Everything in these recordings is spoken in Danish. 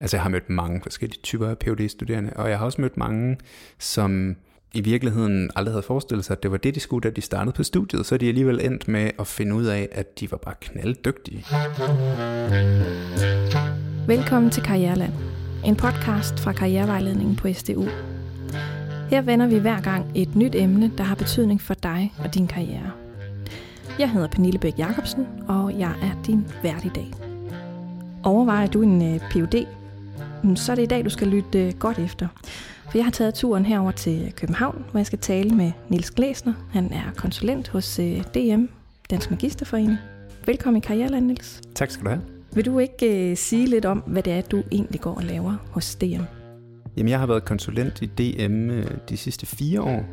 Altså jeg har mødt mange forskellige typer af phd studerende og jeg har også mødt mange, som i virkeligheden aldrig havde forestillet sig, at det var det, de skulle, da de startede på studiet. Så er de alligevel endt med at finde ud af, at de var bare knalddygtige. Velkommen til Karriereland, en podcast fra Karrierevejledningen på SDU. Her vender vi hver gang et nyt emne, der har betydning for dig og din karriere. Jeg hedder Pernille Bæk Jacobsen, og jeg er din vært i dag. Overvejer du en øh, PhD? Så er det i dag, du skal lytte uh, godt efter. For jeg har taget turen herover til København, hvor jeg skal tale med Nils Glæsner. Han er konsulent hos uh, DM, Dansk Magisterforening. Velkommen i Karriereland, Nils. Tak skal du have. Vil du ikke uh, sige lidt om, hvad det er, du egentlig går og laver hos DM? Jamen, jeg har været konsulent i DM de sidste fire år,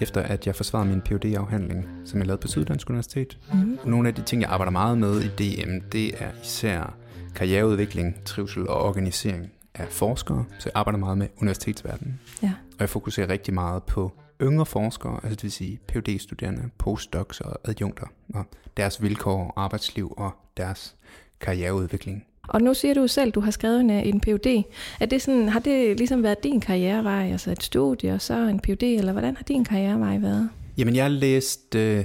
efter at jeg forsvarede min phd afhandling som jeg lavede på Syddansk Universitet. Mm. Nogle af de ting, jeg arbejder meget med i DM, det er især karriereudvikling, trivsel og organisering af forskere, så jeg arbejder meget med universitetsverdenen. Ja. Og jeg fokuserer rigtig meget på yngre forskere, altså det vil sige phd studerende postdocs og adjunkter, og deres vilkår, arbejdsliv og deres karriereudvikling. Og nu siger du selv, du har skrevet en, en PhD. Er det sådan, har det ligesom været din karrierevej, altså et studie og så en PhD, eller hvordan har din karrierevej været? Jamen, jeg har læst øh,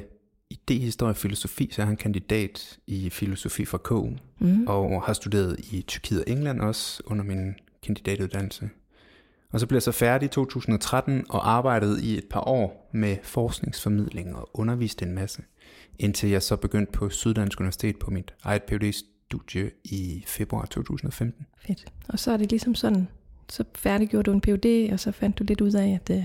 idehistorie og filosofi, så jeg har en kandidat i filosofi fra KU, mm. og har studeret i Tyrkiet og England også under min kandidatuddannelse. Og så blev jeg så færdig i 2013 og arbejdede i et par år med forskningsformidling og underviste en masse, indtil jeg så begyndte på Syddansk Universitet på mit eget PhD-studie i februar 2015. Fedt. Og så er det ligesom sådan, så færdiggjorde du en PhD, og så fandt du lidt ud af, at, øh,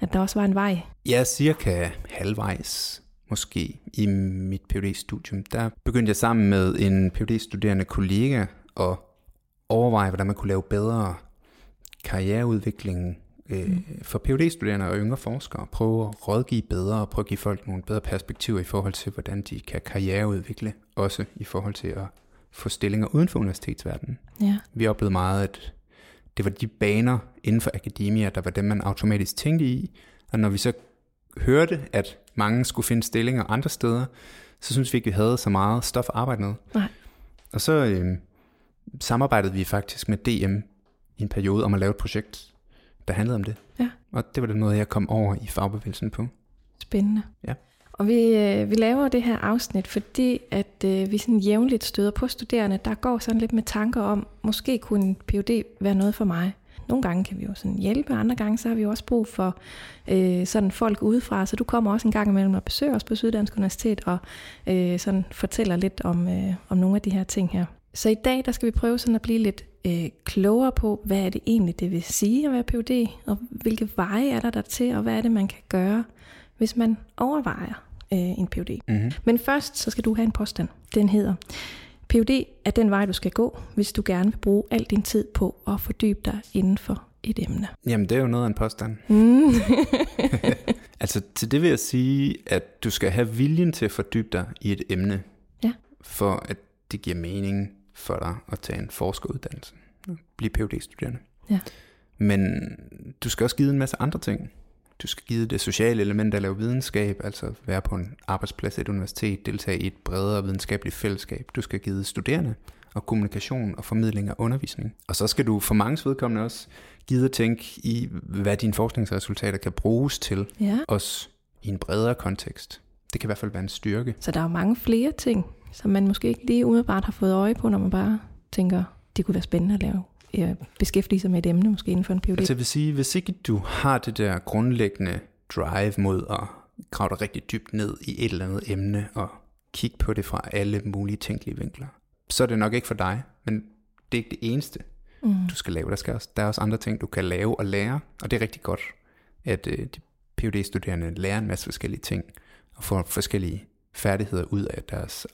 at der også var en vej. Ja, cirka halvvejs måske i mit phd studium der begyndte jeg sammen med en phd studerende kollega at overveje, hvordan man kunne lave bedre karriereudvikling øh, mm. for phd studerende og yngre forskere. Prøve at rådgive bedre og prøve at give folk nogle bedre perspektiver i forhold til, hvordan de kan karriereudvikle, også i forhold til at få stillinger uden for universitetsverdenen. Ja. Vi oplevede meget, at det var de baner inden for akademia, der var dem, man automatisk tænkte i, og når vi så hørte, at mange skulle finde stillinger andre steder, så synes vi ikke, vi havde så meget stof at arbejde med. Nej. Og så øh, samarbejdede vi faktisk med DM i en periode om at lave et projekt, der handlede om det. Ja. Og det var det noget, jeg kom over i fagbevægelsen på. Spændende. Ja. Og vi, øh, vi laver det her afsnit, fordi at øh, vi sådan jævnligt støder på studerende, der går sådan lidt med tanker om, måske kunne en PhD være noget for mig. Nogle gange kan vi jo sådan hjælpe, andre gange så har vi jo også brug for øh, sådan folk udefra. Så du kommer også en gang imellem og besøger os på Syddansk Universitet og øh, sådan fortæller lidt om, øh, om nogle af de her ting her. Så i dag der skal vi prøve sådan at blive lidt øh, klogere på, hvad er det egentlig, det vil sige at være Ph.D., og hvilke veje er der der til, og hvad er det, man kan gøre, hvis man overvejer øh, en Ph.D. Mm-hmm. Men først så skal du have en påstand. Den hedder, Ph.D. er den vej, du skal gå, hvis du gerne vil bruge al din tid på at fordybe dig inden for et emne. Jamen, det er jo noget af en påstand. Mm. altså, til det vil jeg sige, at du skal have viljen til at fordybe dig i et emne, Ja. for at det giver mening for dig at tage en forskeruddannelse. Blive phd studerende Ja. Men du skal også give en masse andre ting. Du skal give det sociale element at lave videnskab, altså være på en arbejdsplads, et universitet, deltage i et bredere videnskabeligt fællesskab. Du skal give studerende og kommunikation og formidling af undervisning. Og så skal du for mange vedkommende også give at tænke i, hvad dine forskningsresultater kan bruges til, ja. også i en bredere kontekst. Det kan i hvert fald være en styrke. Så der er jo mange flere ting, som man måske ikke lige umiddelbart har fået øje på, når man bare tænker, det kunne være spændende at lave ja, beskæftige sig med et emne, måske inden for en PhD. Altså jeg vil sige, hvis ikke du har det der grundlæggende drive mod at grave dig rigtig dybt ned i et eller andet emne og kigge på det fra alle mulige tænkelige vinkler, så er det nok ikke for dig, men det er ikke det eneste, mm. du skal lave. Der, skal også, der er også andre ting, du kan lave og lære, og det er rigtig godt, at øh, de PhD-studerende lærer en masse forskellige ting og får forskellige færdigheder ud af deres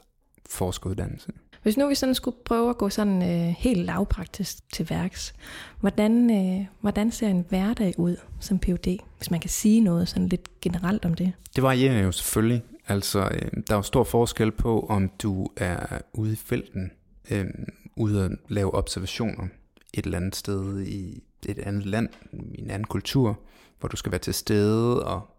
forskeruddannelse. Hvis nu vi sådan skulle prøve at gå sådan øh, helt lavpraktisk til værks, hvordan, øh, hvordan ser en hverdag ud som PhD, hvis man kan sige noget sådan lidt generelt om det? Det varierer jo selvfølgelig. Altså, øh, der er jo stor forskel på, om du er ude i felten, øh, ude at lave observationer et eller andet sted i et andet land, i en anden kultur, hvor du skal være til stede og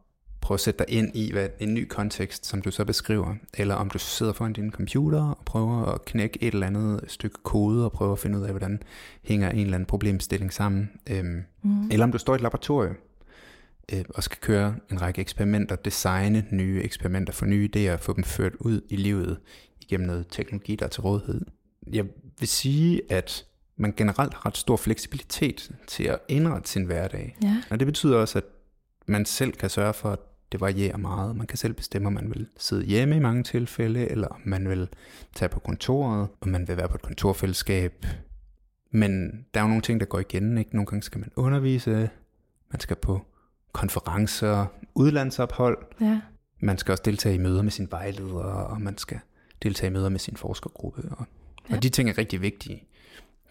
prøve at sætte dig ind i hvad, en ny kontekst, som du så beskriver, eller om du sidder foran din computer og prøver at knække et eller andet stykke kode og prøver at finde ud af, hvordan hænger en eller anden problemstilling sammen. Øhm, mm. Eller om du står i et laboratorium øh, og skal køre en række eksperimenter, designe nye eksperimenter, få nye idéer, få dem ført ud i livet igennem noget teknologi, der er til rådighed. Jeg vil sige, at man generelt har ret stor fleksibilitet til at indrette sin hverdag. Ja. Og det betyder også, at man selv kan sørge for, at det varierer meget. Man kan selv bestemme, om man vil sidde hjemme i mange tilfælde, eller om man vil tage på kontoret, om man vil være på et kontorfællesskab. Men der er jo nogle ting, der går igen. Ikke? Nogle gange skal man undervise, man skal på konferencer, udlandsophold. Ja. Man skal også deltage i møder med sin vejleder, og man skal deltage i møder med sin forskergruppe. Og, ja. og de ting er rigtig vigtige.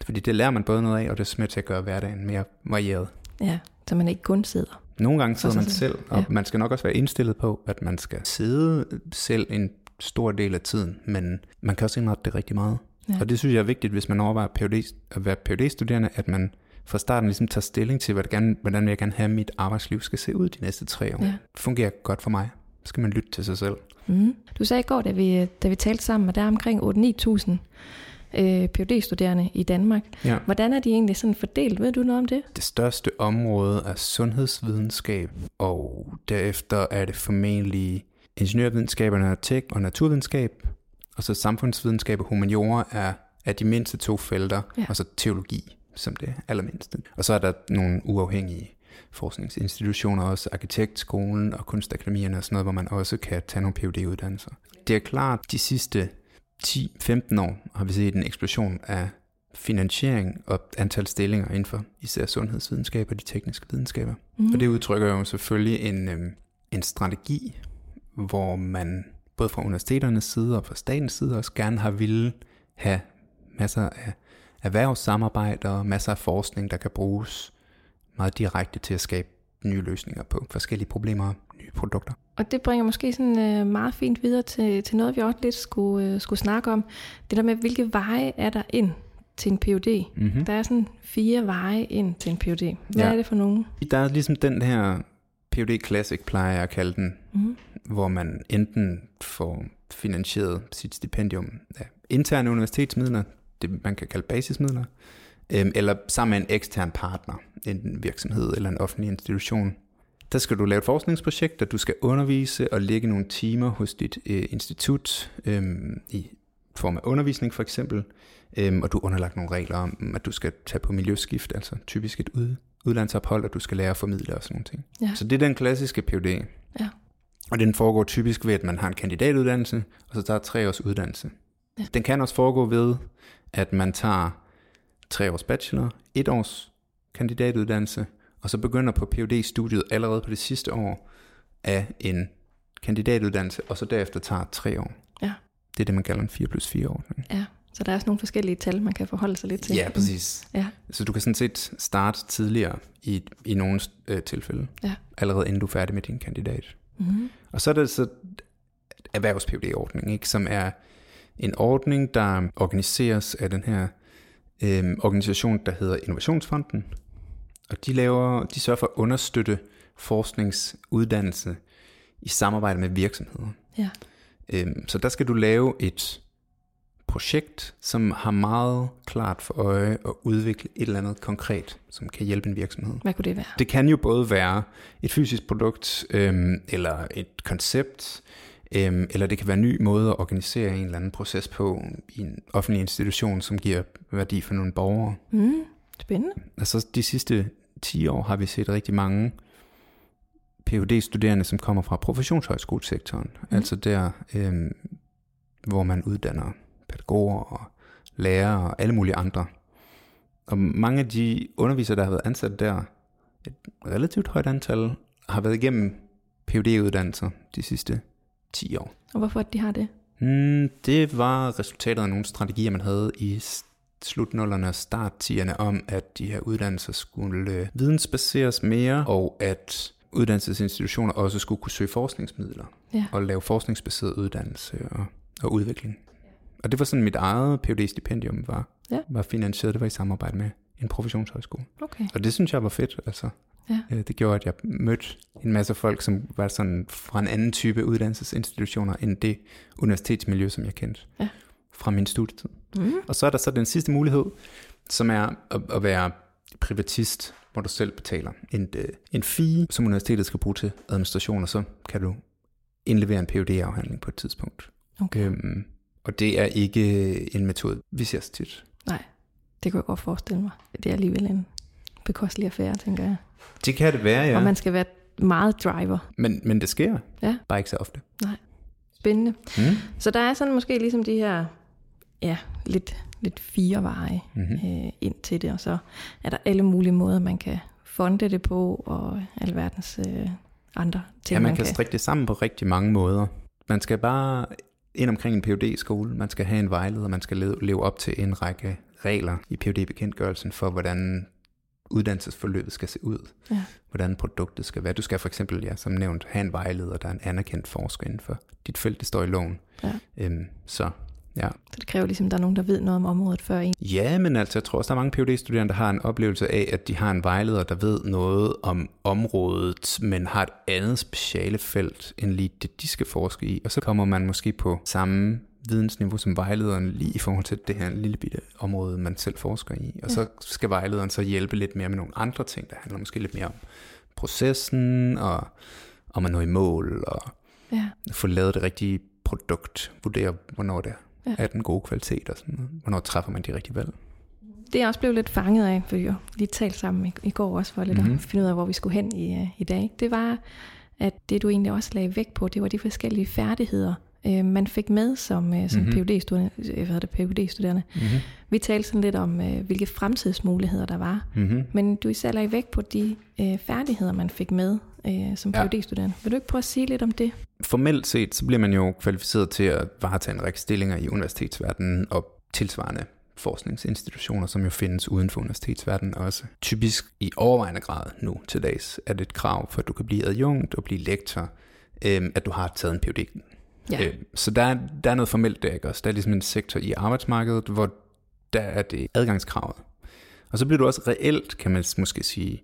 Fordi det lærer man både noget af, og det er med til at gøre hverdagen mere varieret. Ja, så man ikke kun sidder. Nogle gange sidder man selv, og ja. man skal nok også være indstillet på, at man skal sidde selv en stor del af tiden, men man kan også indrette det rigtig meget. Ja. Og det synes jeg er vigtigt, hvis man overvejer PhD, at være PhD-studerende, at man fra starten ligesom tager stilling til, hvordan, hvordan vil jeg gerne have, at mit arbejdsliv skal se ud de næste tre år. Ja. Det fungerer godt for mig. Så skal man lytte til sig selv. Mm. Du sagde i går, da vi, da vi talte sammen, at der er omkring 8-9.000 øh, phd studerende i Danmark. Ja. Hvordan er de egentlig sådan fordelt? Ved du noget om det? Det største område er sundhedsvidenskab, og derefter er det formentlig ingeniørvidenskaberne, tech og naturvidenskab, og så samfundsvidenskab og humaniora er, er de mindste to felter, ja. og så teologi som det allermindste. Og så er der nogle uafhængige forskningsinstitutioner, også arkitektskolen og kunstakademierne og sådan noget, hvor man også kan tage nogle phd uddannelser Det er klart, de sidste 10-15 år har vi set en eksplosion af finansiering og antal stillinger inden for især sundhedsvidenskab og de tekniske videnskaber. Mm. Og det udtrykker jo selvfølgelig en, øh, en strategi, hvor man både fra universiteternes side og fra statens side også gerne har ville have masser af erhvervssamarbejde og masser af forskning, der kan bruges meget direkte til at skabe nye løsninger på forskellige problemer og nye produkter. Og det bringer måske sådan øh, meget fint videre til, til noget, vi også lidt skulle, øh, skulle snakke om. Det der med, hvilke veje er der ind til en PhD? Mm-hmm. Der er sådan fire veje ind til en PhD. Hvad ja. er det for nogen? Der er ligesom den her PhD Classic, plejer jeg at kalde den, mm-hmm. hvor man enten får finansieret sit stipendium af interne universitetsmidler, det man kan kalde basismidler, øh, eller sammen med en ekstern partner, en virksomhed eller en offentlig institution. Der skal du lave et forskningsprojekt, der du skal undervise og lægge nogle timer hos dit øh, institut øh, i form af undervisning for eksempel, øh, og du underlagt nogle regler om, at du skal tage på miljøskift, altså typisk et ud, udlandsophold, og du skal lære at formidle og sådan nogle ting. Ja. Så det er den klassiske PhD. Ja. Og den foregår typisk ved, at man har en kandidatuddannelse, og så tager tre års uddannelse. Ja. Den kan også foregå ved, at man tager tre års bachelor, et års kandidatuddannelse, og så begynder på phd studiet allerede på det sidste år af en kandidatuddannelse, og så derefter tager tre år. Ja. Det er det, man kalder en 4 plus 4 ordning. Ja, så der er også nogle forskellige tal, man kan forholde sig lidt til. Ja, præcis. Ja. Så du kan sådan set starte tidligere i, i nogle øh, tilfælde, ja. allerede inden du er færdig med din kandidat. Mm-hmm. Og så er der så erhvervs ordning ikke, som er en ordning, der organiseres af den her øh, organisation, der hedder Innovationsfonden. Og de, laver, de sørger for at understøtte forskningsuddannelse i samarbejde med virksomheder. Ja. Øhm, så der skal du lave et projekt, som har meget klart for øje at udvikle et eller andet konkret, som kan hjælpe en virksomhed. Hvad kunne det være? Det kan jo både være et fysisk produkt, øhm, eller et koncept, øhm, eller det kan være en ny måde at organisere en eller anden proces på i en offentlig institution, som giver værdi for nogle borgere. Mm, spændende. Altså de sidste 10 år har vi set rigtig mange PhD-studerende, som kommer fra professionshøjskolesektoren, mm. altså der, øhm, hvor man uddanner pædagoger og lærere og alle mulige andre. Og mange af de undervisere, der har været ansat der, et relativt højt antal, har været igennem PhD-uddannelser de sidste 10 år. Og hvorfor de har det? Mm, det var resultatet af nogle strategier, man havde i slutnullerne og starttierne om, at de her uddannelser skulle vidensbaseres mere, og at uddannelsesinstitutioner også skulle kunne søge forskningsmidler ja. og lave forskningsbaseret uddannelse og, og udvikling. Og det var sådan, mit eget phd stipendium var, ja. var finansieret. Det var i samarbejde med en professionshøjskole. Okay. Og det synes jeg var fedt. Altså, Ja. Øh, Det gjorde, at jeg mødte en masse folk, som var sådan fra en anden type uddannelsesinstitutioner, end det universitetsmiljø, som jeg kendte Ja. fra min studietid. Mm. Og så er der så den sidste mulighed, som er at, at være privatist, hvor du selv betaler en, øh, en fee, som universitetet skal bruge til administration, og så kan du indlevere en phd afhandling på et tidspunkt. Okay. Øhm, og det er ikke en metode, vi ser så tit. Nej, det kunne jeg godt forestille mig. Det er alligevel en bekostelig affære, tænker jeg. Det kan det være, Ja. Og man skal være meget driver. Men, men det sker. Ja. Bare ikke så ofte. Spændende. Mm. Så der er sådan måske ligesom de her, ja, lidt, lidt fire veje Mm-hmm. øh, ind til det, og så er der alle mulige måder, man kan fonde det på, og alverdens øh, andre ting, Ja, man kan strikke det sammen på rigtig mange måder. Man skal bare ind omkring en phd skole man skal have en vejleder, man skal leve, leve op til en række regler i phd bekendtgørelsen for, hvordan uddannelsesforløbet skal se ud. Ja. Hvordan produktet skal være. Du skal for eksempel, ja, som nævnt, have en vejleder, der er en anerkendt forsker inden for dit felt, det står i loven. Ja. Øhm, så ja. Så det kræver ligesom, at der er nogen, der ved noget om området før en. Ja, men altså, jeg tror også, der er mange phd studerende der har en oplevelse af, at de har en vejleder, der ved noget om området, men har et andet speciale felt, end lige det, de skal forske i. Og så kommer man måske på samme vidensniveau som vejlederen lige i forhold til det her lille bitte område, man selv forsker i. Og Ja. så skal vejlederen så hjælpe lidt mere med nogle andre ting, der handler måske lidt mere om processen, og om at nå i mål, og Ja. få lavet det rigtige produkt, vurdere, hvornår det Ja. er den gode kvalitet, og sådan noget. Hvornår træffer man de rigtige valg. Det er jeg også blevet lidt fanget af, for vi jo lige talt sammen i, i går også for lidt mm-hmm. Mhm. at finde ud af, hvor vi skulle hen i, øh, i dag. Det var, at det du egentlig også lagde vægt på, det var de forskellige færdigheder, øh, man fik med som, øh, som Mhm. mm-hmm. PhD-studerende. Øh, hvad det, PhD-studerende. Mm-hmm. Vi talte sådan lidt om, øh, hvilke fremtidsmuligheder der var. Mm-hmm. Men du især lagde vægt på de øh, færdigheder, man fik med øh, som Ja. PhD-studerende. Vil du ikke prøve at sige lidt om det? Formelt set, så bliver man jo kvalificeret til at varetage en række stillinger i universitetsverdenen og tilsvarende forskningsinstitutioner, som jo findes uden for universitetsverdenen også. Typisk i overvejende grad nu til dags er det et krav for, at du kan blive adjunkt og blive lektor, øhm, at du har taget en PhD. Ja. Øh, så der, er- der er noget formelt der, ikke også? Der er ligesom en sektor i arbejdsmarkedet, hvor der er det adgangskravet. Og så bliver du også reelt, kan man måske sige,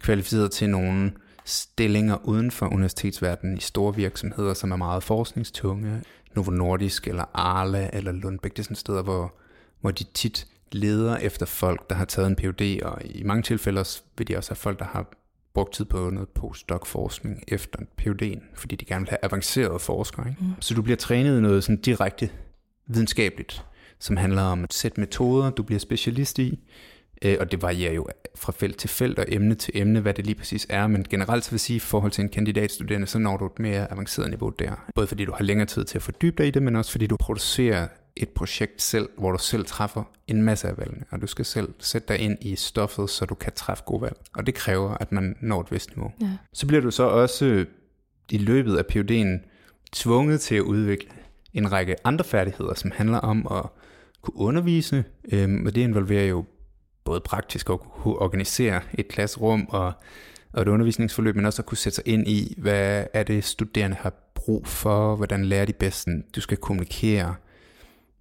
kvalificeret til nogle stillinger uden for universitetsverdenen i store virksomheder, som er meget forskningstunge. Novo Nordisk eller Arla eller Lundbæk, det er sådan steder, hvor, hvor de tit leder efter folk, der har taget en PhD, og i mange tilfælde også, vil de også have folk, der har brugt tid på noget postdoc-forskning efter PhD'en, fordi de gerne vil have avancerede forskere. Ikke? Mm. Så du bliver trænet i noget sådan direkte videnskabeligt, som handler om et sæt metoder, du bliver specialist i, Øh, og det varierer jo fra felt til felt og emne til emne, hvad det lige præcis er, men generelt så vil jeg sige, i forhold til en kandidatstuderende, så når du et mere avanceret niveau der. Både fordi du har længere tid til at fordybe dig i det, men også fordi du producerer et projekt selv, hvor du selv træffer en masse af valgene, og du skal selv sætte dig ind i stoffet, så du kan træffe gode valg. Og det kræver, at man når et vist niveau. Ja. Så bliver du så også i løbet af PhD'en tvunget til at udvikle en række andre færdigheder, som handler om at kunne undervise, øhm, og det involverer jo både praktisk at kunne organisere et klasserum og, og et undervisningsforløb, men også at kunne sætte sig ind i, hvad er det studerende har brug for, hvordan lærer de bedst. Du skal kommunikere,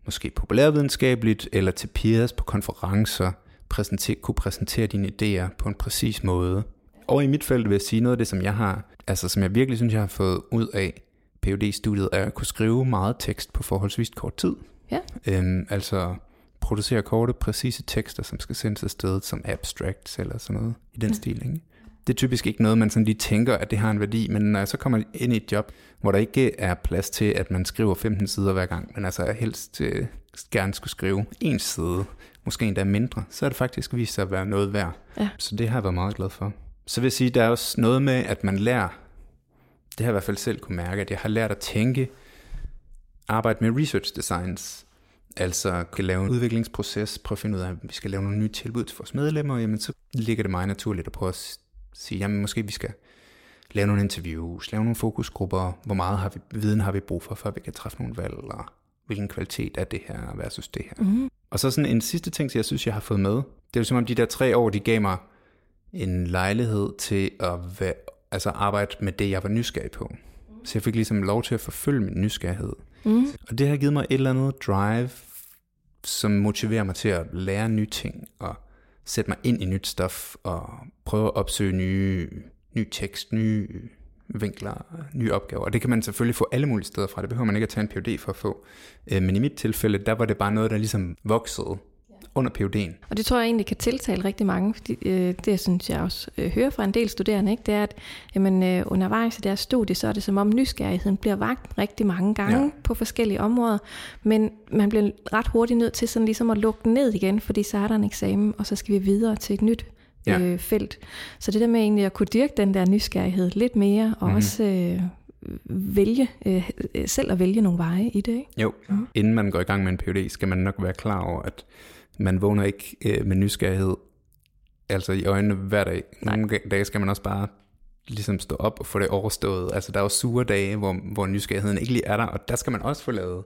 måske populærvidenskabeligt, eller til peers på konferencer, præsentere, kunne præsentere dine idéer på en præcis måde. Og i mit felt vil jeg sige noget af det, som jeg har, altså som jeg virkelig synes, jeg har fået ud af phd studiet er at kunne skrive meget tekst på forholdsvis kort tid. Ja. Øhm, altså producere korte, præcise tekster, som skal sendes afsted som abstracts eller sådan noget i den stil. Ikke? Det er typisk ikke noget, man sådan lige tænker, at det har en værdi, men når jeg så kommer ind i et job, hvor der ikke er plads til, at man skriver 15 sider hver gang, men altså helst øh, gerne skulle skrive en side, måske endda mindre, så er det faktisk vist sig at være noget værd. Ja. Så det har jeg været meget glad for. Så vil jeg sige, der er også noget med, at man lærer, det har jeg i hvert fald selv kunne mærke, at jeg har lært at tænke, arbejde med research designs, altså kan lave en udviklingsproces, prøve at finde ud af, at vi skal lave nogle nye tilbud til vores medlemmer, jamen så ligger det meget naturligt at prøve at sige, jamen måske vi skal lave nogle interviews, lave nogle fokusgrupper, hvor meget har vi, viden har vi brug for, før vi kan træffe nogle valg, eller hvilken kvalitet er det her versus det her. Mm. Og så sådan en sidste ting, som jeg synes, jeg har fået med. Det er jo som om de der tre år, de gav mig en lejlighed til at være, altså arbejde med det, jeg var nysgerrig på. Så jeg fik ligesom lov til at forfølge min nysgerrighed. Mm. Og det har givet mig et eller andet drive, som motiverer mig til at lære nye ting, og sætte mig ind i nyt stof og prøve at opsøge nye, ny tekst, nye vinkler, nye opgaver. Og det kan man selvfølgelig få alle mulige steder fra. Det behøver man ikke at tage en PhD for at få. Øh, men i mit tilfælde, der var det bare noget, der ligesom voksede under PhD'en. Og det tror jeg egentlig kan tiltale rigtig mange, fordi øh, det synes jeg også øh, hører fra en del studerende, ikke? det er, at jamen, øh, undervejs i deres studie, så er det som om nysgerrigheden bliver vagt rigtig mange gange ja. på forskellige områder, men man bliver ret hurtigt nødt til sådan ligesom at lukke den ned igen, fordi så er der en eksamen, og så skal vi videre til et nyt ja. øh, felt. Så det der med egentlig at kunne dyrke den der nysgerrighed lidt mere, og mm-hmm. også... Øh, vælge, øh, selv at vælge nogle veje i det, ikke? Jo, mm. inden man går i gang med en PhD, skal man nok være klar over, at man vågner ikke øh, med nysgerrighed altså i øjnene hver dag. Nogle Nej. dage skal man også bare ligesom stå op og få det overstået. Altså der er jo sure dage, hvor, hvor nysgerrigheden ikke lige er der, og der skal man også få lavet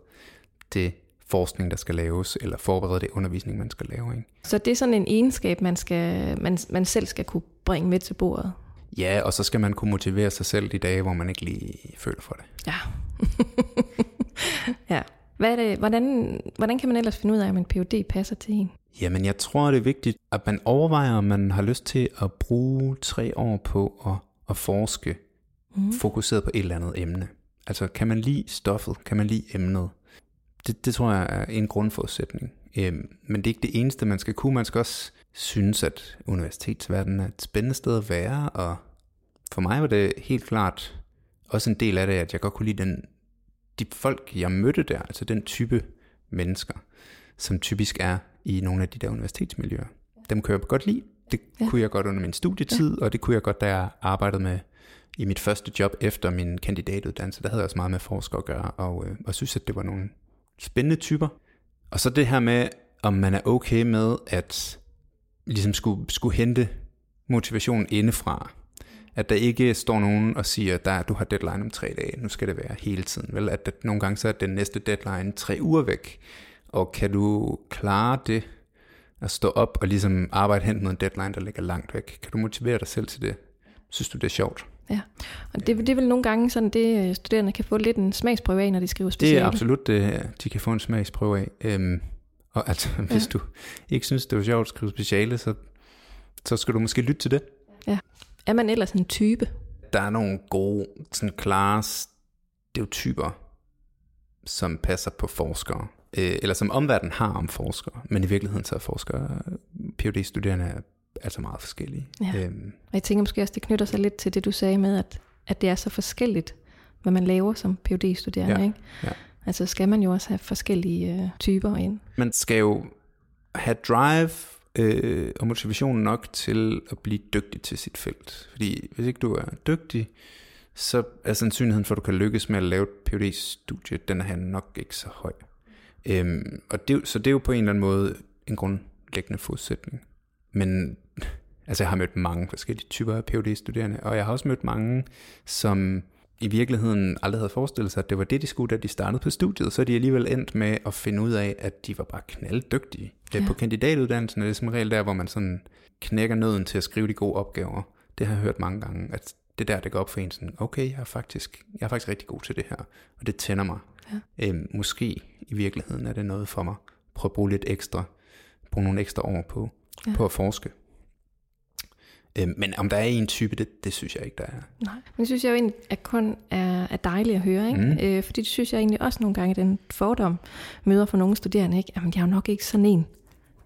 det forskning, der skal laves, eller forberede det undervisning, man skal lave. Ikke? Så det er sådan en egenskab, man, skal, man, man selv skal kunne bringe med til bordet? Ja, og så skal man kunne motivere sig selv de dage, hvor man ikke lige føler for det. Ja. ja. Hvad er det, hvordan, hvordan kan man ellers finde ud af, om en PhD passer til en? Jamen, jeg tror, det er vigtigt, at man overvejer, om man har lyst til at bruge tre år på at, at forske, mm. fokuseret på et eller andet emne. Altså, kan man lide stoffet? Kan man lide emnet? Det, det tror jeg er en grundforudsætning. Øhm, men det er ikke det eneste, man skal kunne. Man skal også synes, at universitetsverdenen er et spændende sted at være, og for mig var det helt klart også en del af det, at jeg godt kunne lide den de folk, jeg mødte der, altså den type mennesker, som typisk er i nogle af de der universitetsmiljøer, dem kan jeg godt lide. Det ja. kunne jeg godt under min studietid, ja. og det kunne jeg godt, da jeg arbejdede med i mit første job efter min kandidatuddannelse. Der havde jeg også meget med forskere at gøre, og, øh, og synes, at det var nogle spændende typer. Og så det her med, om man er okay med at ligesom skulle, skulle hente motivation indefra at der ikke står nogen og siger, at du har deadline om tre dage, nu skal det være hele tiden. Vel? At, at nogle gange så er den næste deadline tre uger væk, og kan du klare det, at stå op og ligesom arbejde hen mod en deadline, der ligger langt væk? Kan du motivere dig selv til det? Synes du, det er sjovt? Ja, og det, det er vel nogle gange sådan, det øh, studerende kan få lidt en smagsprøve af, når de skriver speciale. Det er absolut det, de kan få en smagsprøve af. Øhm, og altså, hvis ja. du ikke synes, det er sjovt at skrive speciale, så, så skal du måske lytte til det. Ja. Er man ellers en type? Der er nogle gode, sådan klare stereotyper, som passer på forskere, øh, eller som omverdenen har om forskere, men i virkeligheden så er forskere, phd studerende altså meget forskellige. Ja. Øhm. Og jeg tænker måske også, det knytter sig lidt til det, du sagde med, at, at det er så forskelligt, hvad man laver som phd studerende ja. ikke? Ja. Altså skal man jo også have forskellige øh, typer ind. Man skal jo have drive øh, og motivation nok til at blive dygtig til sit felt. Fordi hvis ikke du er dygtig, så er sandsynligheden for, at du kan lykkes med at lave et phd studie den er nok ikke så høj. Øhm, og det, så det er jo på en eller anden måde en grundlæggende forudsætning. Men altså jeg har mødt mange forskellige typer af phd studerende og jeg har også mødt mange, som i virkeligheden aldrig havde forestillet sig, at det var det, de skulle, da de startede på studiet, så er de alligevel endt med at finde ud af, at de var bare knalddygtige. Ja. På kandidatuddannelsen er det som regel der, hvor man sådan knækker nøden til at skrive de gode opgaver. Det har jeg hørt mange gange, at det der, det går op for en sådan, okay, jeg er faktisk, jeg er faktisk rigtig god til det her, og det tænder mig. Ja. Øhm, måske i virkeligheden er det noget for mig. Prøv at bruge lidt ekstra, bruge nogle ekstra år på, ja. på at forske. Øh, men om der er en type, det, det synes jeg ikke, der er. Nej, men det synes jeg jo egentlig, at kun er, er dejligt at høre. Ikke? Mm. Øh, fordi det synes jeg egentlig også nogle gange, den fordom møder for nogle studerende. Ikke? Jamen, jeg er jo nok ikke sådan en,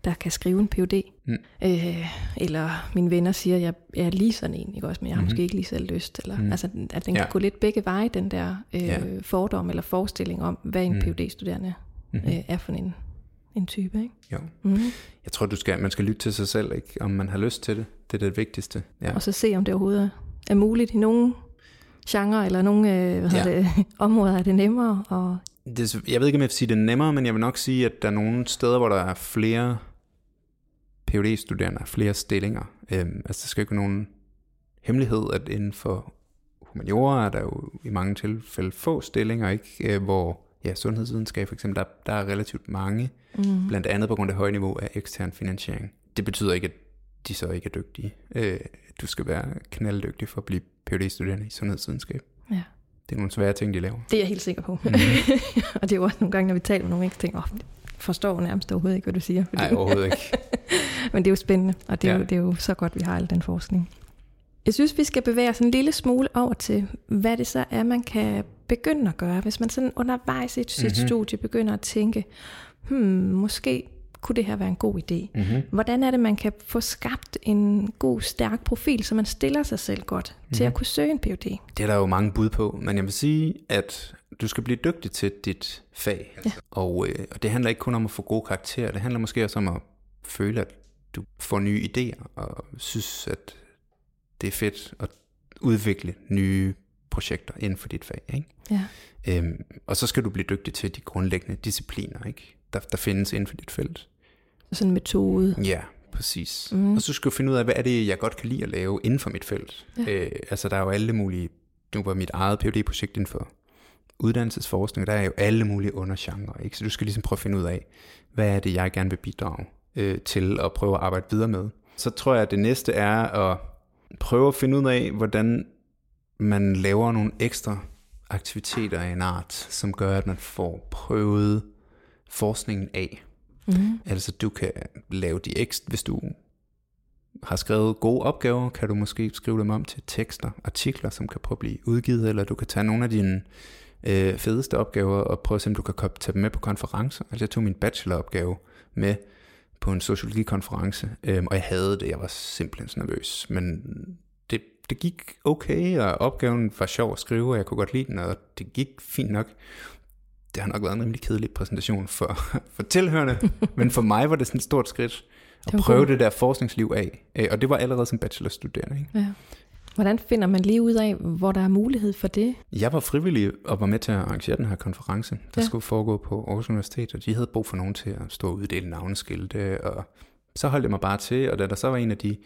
der kan skrive en PhD. Mm. Øh, eller mine venner siger, at jeg, jeg er lige sådan en, ikke også, men jeg har mm. måske ikke lige selv lyst. Eller, mm. Altså, at den ja. kan gå lidt begge veje, den der øh, ja. fordom eller forestilling om, hvad en mm. PhD-studerende mm. øh, er for en en type, ikke? Jo. Mm. Jeg tror, du skal, man skal lytte til sig selv, ikke? om man har lyst til det. Det er det vigtigste. Ja. Og så se, om det overhovedet er muligt i nogle genre eller nogle øh, hvad ja. det, områder, er det nemmere. Og... Det, jeg ved ikke, om jeg vil sige det nemmere, men jeg vil nok sige, at der er nogle steder, hvor der er flere phd studerende flere stillinger. Øhm, altså, der skal ikke være nogen hemmelighed, at inden for humaniora er der jo i mange tilfælde få stillinger, ikke? Øh, hvor ja, sundhedsvidenskab for eksempel, der, der er relativt mange, mm. blandt andet på grund af høj niveau af ekstern finansiering. Det betyder ikke, at de så ikke er dygtige. Øh, du skal være knalddygtig for at blive phd studerende i sundhedsvidenskab. Ja. Det er nogle svære ting, de laver. Det er jeg helt sikker på. Mm. og det er jo også nogle gange, når vi taler med nogle, ikke tænker, oh, forstår nærmest overhovedet ikke, hvad du siger. Nej, overhovedet ikke. Men det er jo spændende, og det er, ja. jo, det er jo så godt, vi har al den forskning. Jeg synes, vi skal bevæge os en lille smule over til, hvad det så er, man kan begynde at gøre, hvis man sådan undervejs i sit mm-hmm. studie begynder at tænke, hmm, måske kunne det her være en god idé? Mm-hmm. Hvordan er det, man kan få skabt en god, stærk profil, så man stiller sig selv godt mm-hmm. til at mhm. kunne søge en PhD? Det er der jo mange bud på, men jeg vil sige, at du skal blive dygtig til dit fag. Ja. Og, øh, og det handler ikke kun om at få gode karakterer, det handler måske også om at føle, at du får nye idéer, og synes, at det er fedt at udvikle nye projekter inden for dit fag. Ikke? Ja. Øhm, og så skal du blive dygtig til de grundlæggende discipliner, ikke? Der, der findes inden for dit felt. Sådan en metode. Ja, præcis. Mm. Og så skal du finde ud af, hvad er det, jeg godt kan lide at lave inden for mit felt. Ja. Øh, altså, der er jo alle mulige... Nu var mit eget phd projekt inden for uddannelsesforskning, der er jo alle mulige undergenre, ikke? Så du skal ligesom prøve at finde ud af, hvad er det, jeg gerne vil bidrage øh, til at prøve at arbejde videre med. Så tror jeg, at det næste er at prøve at finde ud af, hvordan man laver nogle ekstra aktiviteter af en art, som gør, at man får prøvet forskningen af. Mm. Altså du kan lave de ekstra, hvis du har skrevet gode opgaver, kan du måske skrive dem om til tekster, artikler, som kan prøve at blive udgivet, eller du kan tage nogle af dine øh, fedeste opgaver og prøve at se, om du kan tage dem med på konferencer. Altså jeg tog min bacheloropgave med på en sociologikonference, øh, og jeg havde det, jeg var simpelthen så nervøs, men det, det gik okay, og opgaven var sjov at skrive, og jeg kunne godt lide den, og det gik fint nok det har nok været en rimelig kedelig præsentation for, for tilhørende, men for mig var det sådan et stort skridt at prøve god. det der forskningsliv af. Øh, og det var allerede som bachelorstuderende. Ikke? Ja. Hvordan finder man lige ud af, hvor der er mulighed for det? Jeg var frivillig og var med til at arrangere den her konference, der ja. skulle foregå på Aarhus Universitet, og de havde brug for nogen til at stå og uddele navneskilte og så holdt jeg mig bare til, og da der så var en af de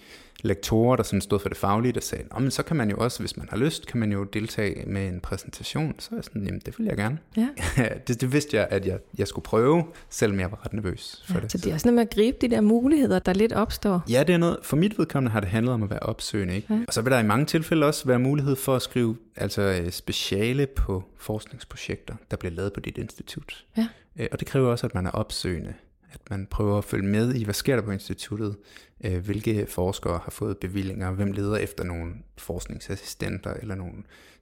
lektorer, der sådan stod for det faglige, der sagde, men så kan man jo også, hvis man har lyst, kan man jo deltage med en præsentation. Så er jeg sådan, jamen det vil jeg gerne. Ja. det, det vidste jeg, at jeg, jeg skulle prøve, selvom jeg var ret nervøs for ja, det. Så det er også noget med at gribe de der muligheder, der lidt opstår. Ja, det er noget, for mit vedkommende har det handlet om at være opsøgende. Ikke? Ja. Og så vil der i mange tilfælde også være mulighed for at skrive altså øh, speciale på forskningsprojekter, der bliver lavet på dit institut. Ja. Øh, og det kræver også, at man er opsøgende at man prøver at følge med i, hvad sker der på instituttet, øh, hvilke forskere har fået bevillinger, hvem leder efter nogle forskningsassistenter eller nogle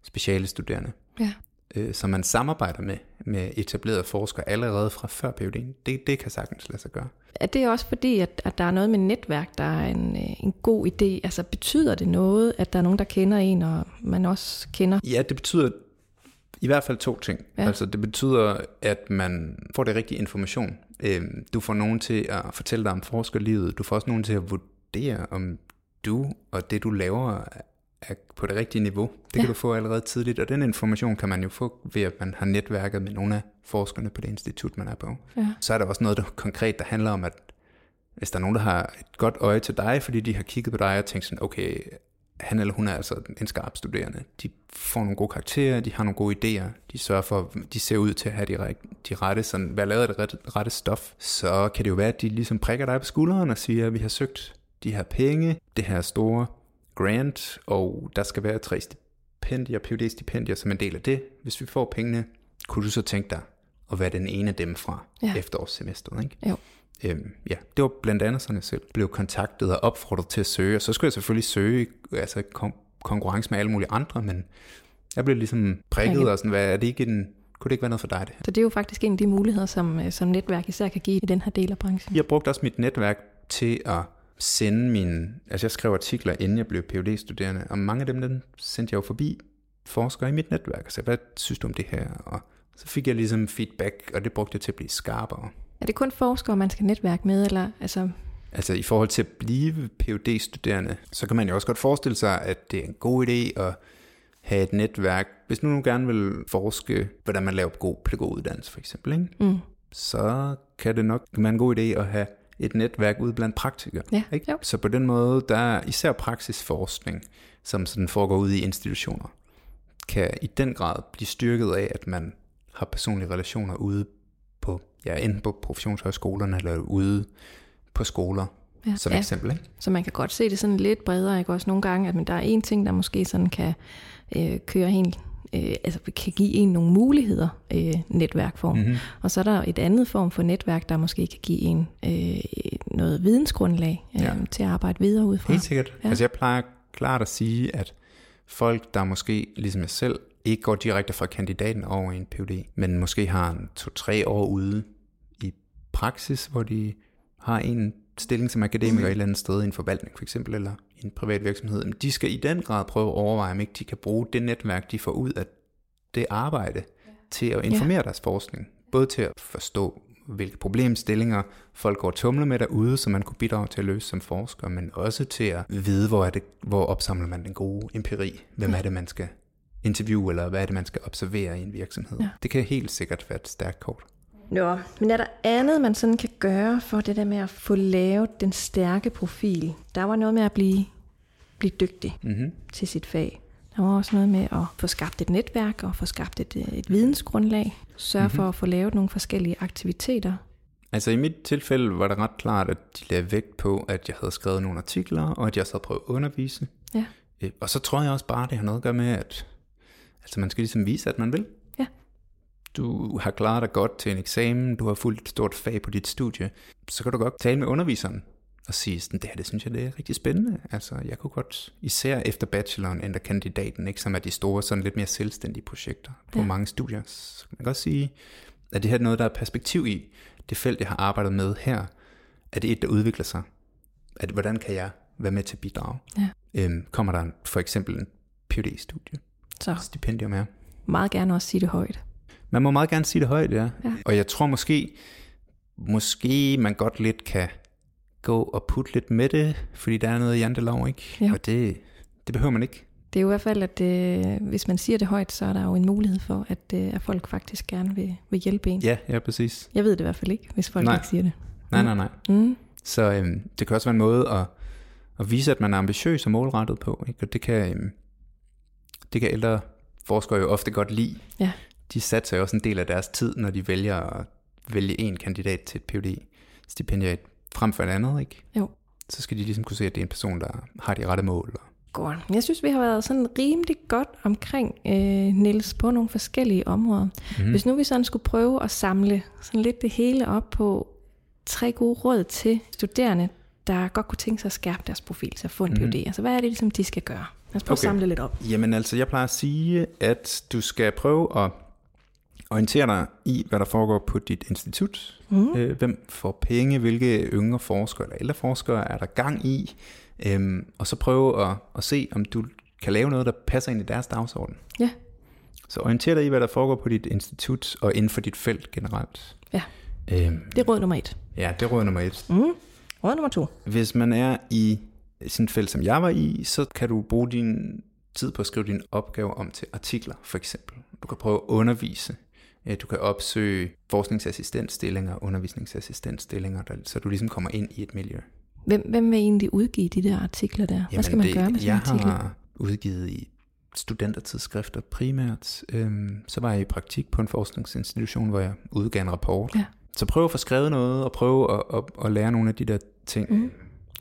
speciale studerende. Ja. Øh, som man samarbejder med, med etablerede forskere allerede fra før PhD'en. Det, det kan sagtens lade sig gøre. Er det også fordi, at, at der er noget med netværk, der er en, øh, en god idé? Altså betyder det noget, at der er nogen, der kender en, og man også kender? Ja, det betyder i hvert fald to ting. Ja. Altså det betyder, at man får det rigtige information. Øhm, du får nogen til at fortælle dig om forskerlivet. Du får også nogen til at vurdere, om du og det, du laver, er på det rigtige niveau. Det ja. kan du få allerede tidligt, og den information kan man jo få ved, at man har netværket med nogle af forskerne på det institut, man er på. Ja. Så er der også noget der konkret, der handler om, at hvis der er nogen, der har et godt øje til dig, fordi de har kigget på dig og tænkt sådan, okay, han eller hun er altså en skarp studerende. De får nogle gode karakterer, de har nogle gode idéer, de sørger for, de ser ud til at have de, de rette, sådan, hvad lavet det rette, rette stof. Så kan det jo være, at de ligesom prikker dig på skulderen og siger, at vi har søgt de her penge, det her store grant, og der skal være tre stipendier, phd stipendier som en del af det. Hvis vi får pengene, kunne du så tænke dig at være den ene af dem fra ja. efterårssemesteret, ikke? Jo. Øhm, ja, det var blandt andet sådan, jeg selv blev kontaktet og opfordret til at søge, og så skulle jeg selvfølgelig søge, altså kon- konkurrence med alle mulige andre, men jeg blev ligesom prikket okay. og sådan, hvad er det ikke en, kunne det ikke være noget for dig det her? Så det er jo faktisk en af de muligheder, som, øh, som netværk især kan give i den her del af branchen. Jeg brugte også mit netværk til at sende min, altså jeg skrev artikler, inden jeg blev phd studerende og mange af dem, den sendte jeg jo forbi forskere i mit netværk, og sagde, hvad synes du om det her? Og så fik jeg ligesom feedback, og det brugte jeg til at blive skarpere. Er det kun forskere, man skal netværke med? Eller, altså... altså i forhold til at blive phd studerende så kan man jo også godt forestille sig, at det er en god idé at have et netværk. Hvis nu, nu gerne vil forske, hvordan man laver god pædagoguddannelse for eksempel, ikke? Mm. så kan det nok være en god idé at have et netværk ude blandt praktikere. Ja, ikke? Jo. Så på den måde, der er især praksisforskning, som sådan foregår ude i institutioner, kan i den grad blive styrket af, at man har personlige relationer ude på, ja, enten på professionshøjskolerne eller ude på skoler, ja, som ja. eksempel. Ikke? Så man kan godt se det sådan lidt bredere, ikke også nogle gange, at men der er en ting, der måske sådan kan øh, køre helt øh, altså kan give en nogle muligheder, øh, netværkform. Mm-hmm. Og så er der et andet form for netværk, der måske kan give en øh, noget vidensgrundlag øh, ja. til at arbejde videre ud fra. Helt sikkert. Ja. Altså jeg plejer klart at sige, at folk, der måske, ligesom jeg selv, ikke går direkte fra kandidaten over i en PhD, men måske har en to-tre år ude i praksis, hvor de har en stilling som akademiker et eller andet sted i en forvaltning for eksempel, eller i en privat virksomhed, men de skal i den grad prøve at overveje, om ikke de kan bruge det netværk, de får ud af det arbejde, til at informere ja. deres forskning. Både til at forstå, hvilke problemstillinger folk går tumle med derude, som man kunne bidrage til at løse som forsker, men også til at vide, hvor, er det, hvor opsamler man den gode empiri. Hvem er det, man skal interviewe, eller hvad er det, man skal observere i en virksomhed. Ja. Det kan helt sikkert være et stærkt kort. Nå, men er der andet, man sådan kan gøre for det der med at få lavet den stærke profil? Der var noget med at blive, blive dygtig mm-hmm. til sit fag. Der var også noget med at få skabt et netværk og få skabt et, et vidensgrundlag. Sørge mm-hmm. for at få lavet nogle forskellige aktiviteter. Altså i mit tilfælde var det ret klart, at de lagde vægt på, at jeg havde skrevet nogle artikler, og at jeg så havde prøvet at undervise. Ja. Øh, og så tror jeg også bare, at det har noget at gøre med, at altså man skal ligesom vise, at man vil du har klaret dig godt til en eksamen, du har fulgt et stort fag på dit studie, så kan du godt tale med underviseren og sige, sådan, det her, det synes jeg, det er rigtig spændende. Altså, jeg kunne godt, især efter bacheloren, eller kandidaten, ikke, som er de store, sådan lidt mere selvstændige projekter på ja. mange studier, så kan man godt sige, at det her er noget, der er perspektiv i. Det felt, jeg har arbejdet med her, er det et, der udvikler sig. At, hvordan kan jeg være med til at bidrage? Ja. Øhm, kommer der for eksempel en PhD-studie? Så. Stipendium er. Meget gerne også sige det højt. Man må meget gerne sige det højt, ja. ja. Og jeg tror måske, måske man godt lidt kan gå og putte lidt med det, fordi der er noget jantelov, ikke? Ja. Og det, det behøver man ikke. Det er jo i hvert fald, at øh, hvis man siger det højt, så er der jo en mulighed for, at, øh, at folk faktisk gerne vil, vil hjælpe en. Ja, ja, præcis. Jeg ved det i hvert fald ikke, hvis folk nej. ikke siger det. Nej, nej, nej. Mm. Så øh, det kan også være en måde at, at vise, at man er ambitiøs og målrettet på. Ikke? Og det kan, øh, det kan ældre forskere jo ofte godt lide. Ja de satser jo også en del af deres tid, når de vælger at vælge en kandidat til et phd stipendiat frem for et andet, ikke? Jo. Så skal de ligesom kunne se, at det er en person, der har de rette mål. Godt. Jeg synes, vi har været sådan rimelig godt omkring øh, Niels på nogle forskellige områder. Mm. Hvis nu vi sådan skulle prøve at samle sådan lidt det hele op på tre gode råd til studerende, der godt kunne tænke sig at skærpe deres profil, så få en mm. PhD. Altså, hvad er det ligesom, de skal gøre? Lad os prøve okay. at samle lidt op. Jamen altså, jeg plejer at sige, at du skal prøve at orientere dig i, hvad der foregår på dit institut. Mm. Øh, hvem får penge, hvilke yngre forskere eller ældre forskere er der gang i. Øhm, og så prøve at, at se, om du kan lave noget, der passer ind i deres dagsorden. Ja. Så orienter dig i, hvad der foregår på dit institut og inden for dit felt generelt. Ja, øhm, det er råd nummer et. Ja, det er råd nummer et. Mm. Råd nummer to. Hvis man er i sådan et felt, som jeg var i, så kan du bruge din tid på at skrive dine opgaver om til artikler, for eksempel. Du kan prøve at undervise du kan opsøge forskningsassistentstillinger, undervisningsassistentstillinger, så du ligesom kommer ind i et miljø. Hvem, hvem vil egentlig udgive de der artikler der? Jamen Hvad skal man det, gøre med sådan jeg artikler? Jeg har udgivet i studentertidsskrifter primært. Øhm, så var jeg i praktik på en forskningsinstitution, hvor jeg udgav en rapport. Ja. Så prøv at få skrevet noget, og prøve at, at, at lære nogle af de der ting. Mm.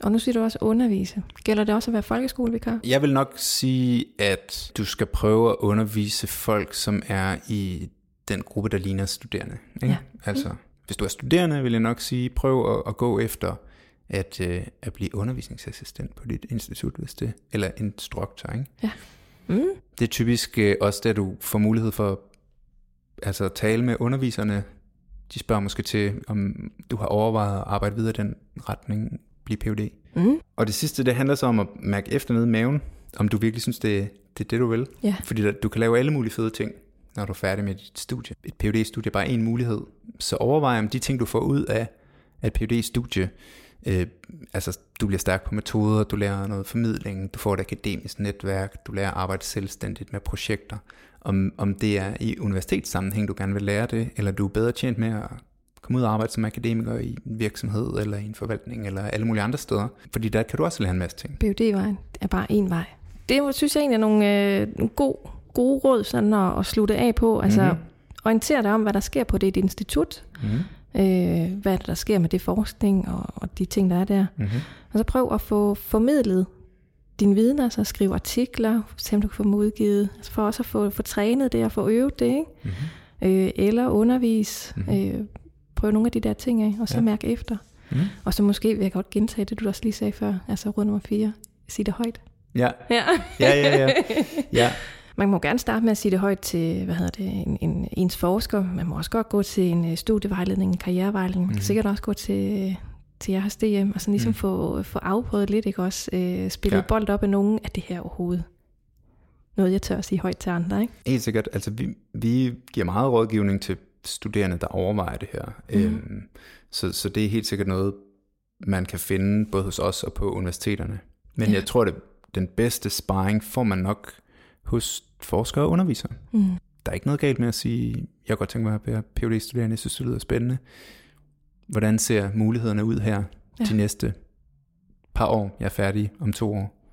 Og nu siger du også undervise. Gælder det også at være folkeskolevikar? Jeg vil nok sige, at du skal prøve at undervise folk, som er i den gruppe, der ligner studerende. Ikke? Ja. Altså, mm. hvis du er studerende, vil jeg nok sige, prøv at, at gå efter at, øh, at blive undervisningsassistent på dit institut, hvis det, eller instruktor. Ikke? Ja. Mm. Det er typisk øh, også, da du får mulighed for altså, at tale med underviserne. De spørger måske til, om du har overvejet at arbejde videre i den retning, blive PhD. Mm. Og det sidste, det handler så om at mærke efter nede i maven, om du virkelig synes, det, det er det, du vil. Ja. Fordi der, du kan lave alle mulige fede ting når du er færdig med dit studie. Et phd studie er bare en mulighed. Så overvej om de ting, du får ud af et phd studie øh, altså du bliver stærk på metoder, du lærer noget formidling, du får et akademisk netværk, du lærer at arbejde selvstændigt med projekter. Om, om det er i universitetssammenhæng, du gerne vil lære det, eller du er bedre tjent med at komme ud og arbejde som akademiker i en virksomhed, eller i en forvaltning, eller alle mulige andre steder. Fordi der kan du også lære en masse ting. PhD-vejen er bare en vej. Det synes jeg egentlig er nogle, øh, nogle god gode råd sådan at, at slutte af på. Altså mm-hmm. orientere dig om, hvad der sker på dit institut. Mm-hmm. Øh, hvad der sker med det forskning og, og de ting, der er der. Mm-hmm. Og så prøv at få formidlet din viden, altså skrive artikler, se om du kan få dem udgivet, altså for også at få, få trænet det og få øvet det, ikke? Mm-hmm. Øh, eller undervise, mm-hmm. øh, prøve nogle af de der ting af, og så ja. mærke efter. Mm. Og så måske vil jeg godt gentage det, du også lige sagde før, altså råd nummer fire, sig det højt. Ja, ja, ja, ja. ja. ja. Man må gerne starte med at sige det højt til hvad hedder det, en, en, ens forsker. Man må også godt gå til en øh, studievejledning, en karrierevejledning. Man kan mm. sikkert også gå til, til jeres DM, og sådan ligesom mm. få, få afprøvet lidt, ikke også? Øh, spillet ja. bold op af nogen af det her overhovedet. Noget, jeg tør at sige højt til andre, ikke? Helt sikkert. Altså, vi, vi giver meget rådgivning til studerende, der overvejer det her. Mm. Øhm, så, så det er helt sikkert noget, man kan finde både hos os og på universiteterne. Men ja. jeg tror, at den bedste sparring får man nok hos forskere og undervisere. Mm. Der er ikke noget galt med at sige, jeg kan godt tænke mig at være phd studerende jeg synes, det lyder spændende. Hvordan ser mulighederne ud her ja. de næste par år? Jeg er færdig om to år.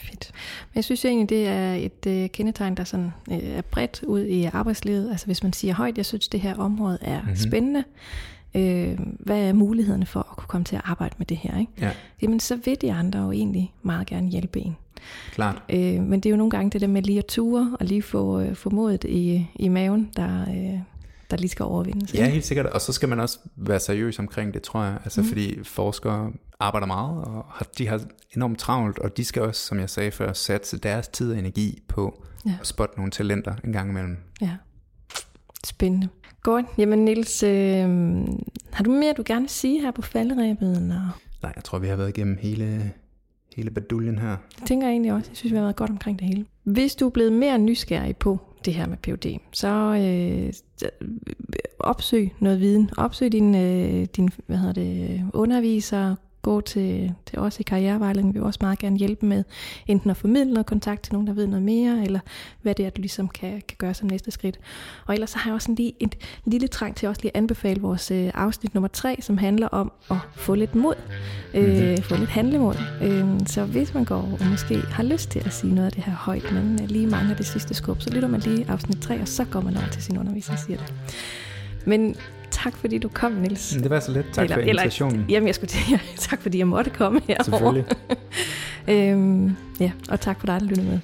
Fedt. Men jeg synes egentlig, det er et øh, kendetegn, der sådan, øh, er bredt ud i arbejdslivet. Altså hvis man siger højt, jeg synes, det her område er mm-hmm. spændende. Øh, hvad er mulighederne for at kunne komme til at arbejde med det her? Ikke? Ja. Jamen så vil de andre jo egentlig meget gerne hjælpe en. Klart. Øh, men det er jo nogle gange det der med lige at ture og lige få, øh, få modet i, i maven, der, øh, der lige skal overvindes. Ja, helt sikkert. Og så skal man også være seriøs omkring det, tror jeg. Altså mm. fordi forskere arbejder meget, og har, de har enormt travlt, og de skal også, som jeg sagde før, satse deres tid og energi på ja. at spotte nogle talenter en gang imellem. Ja, spændende. Godt. Jamen Niels, øh, har du mere, du gerne vil sige her på falderæbet? Eller? Nej, jeg tror, vi har været igennem hele, hele baduljen her. Det tænker jeg egentlig også. Jeg synes, vi har været godt omkring det hele. Hvis du er blevet mere nysgerrig på det her med PUD, så øh, opsøg noget viden. Opsøg din, øh, din hvad hedder det, underviser, gå til, til os i karrierevejledning. Vi vil også meget gerne hjælpe med enten at formidle noget kontakt til nogen, der ved noget mere, eller hvad det er, du ligesom kan, kan gøre som næste skridt. Og ellers så har jeg også lige en lille trang til at også lige anbefale vores øh, afsnit nummer 3, som handler om at få lidt mod, øh, mm-hmm. få lidt handlemod. Øh, så hvis man går og måske har lyst til at sige noget af det her højt, men lige mangler det sidste skub, så lytter man lige afsnit 3, og så går man over til sin underviser og siger det. Men tak fordi du kom, Nils. Det var så lidt. Tak eller, for invitationen. Eller, jamen, jeg skulle til, ja, tak fordi jeg måtte komme her. Selvfølgelig. øhm, ja, og tak for dig, der lyttede med.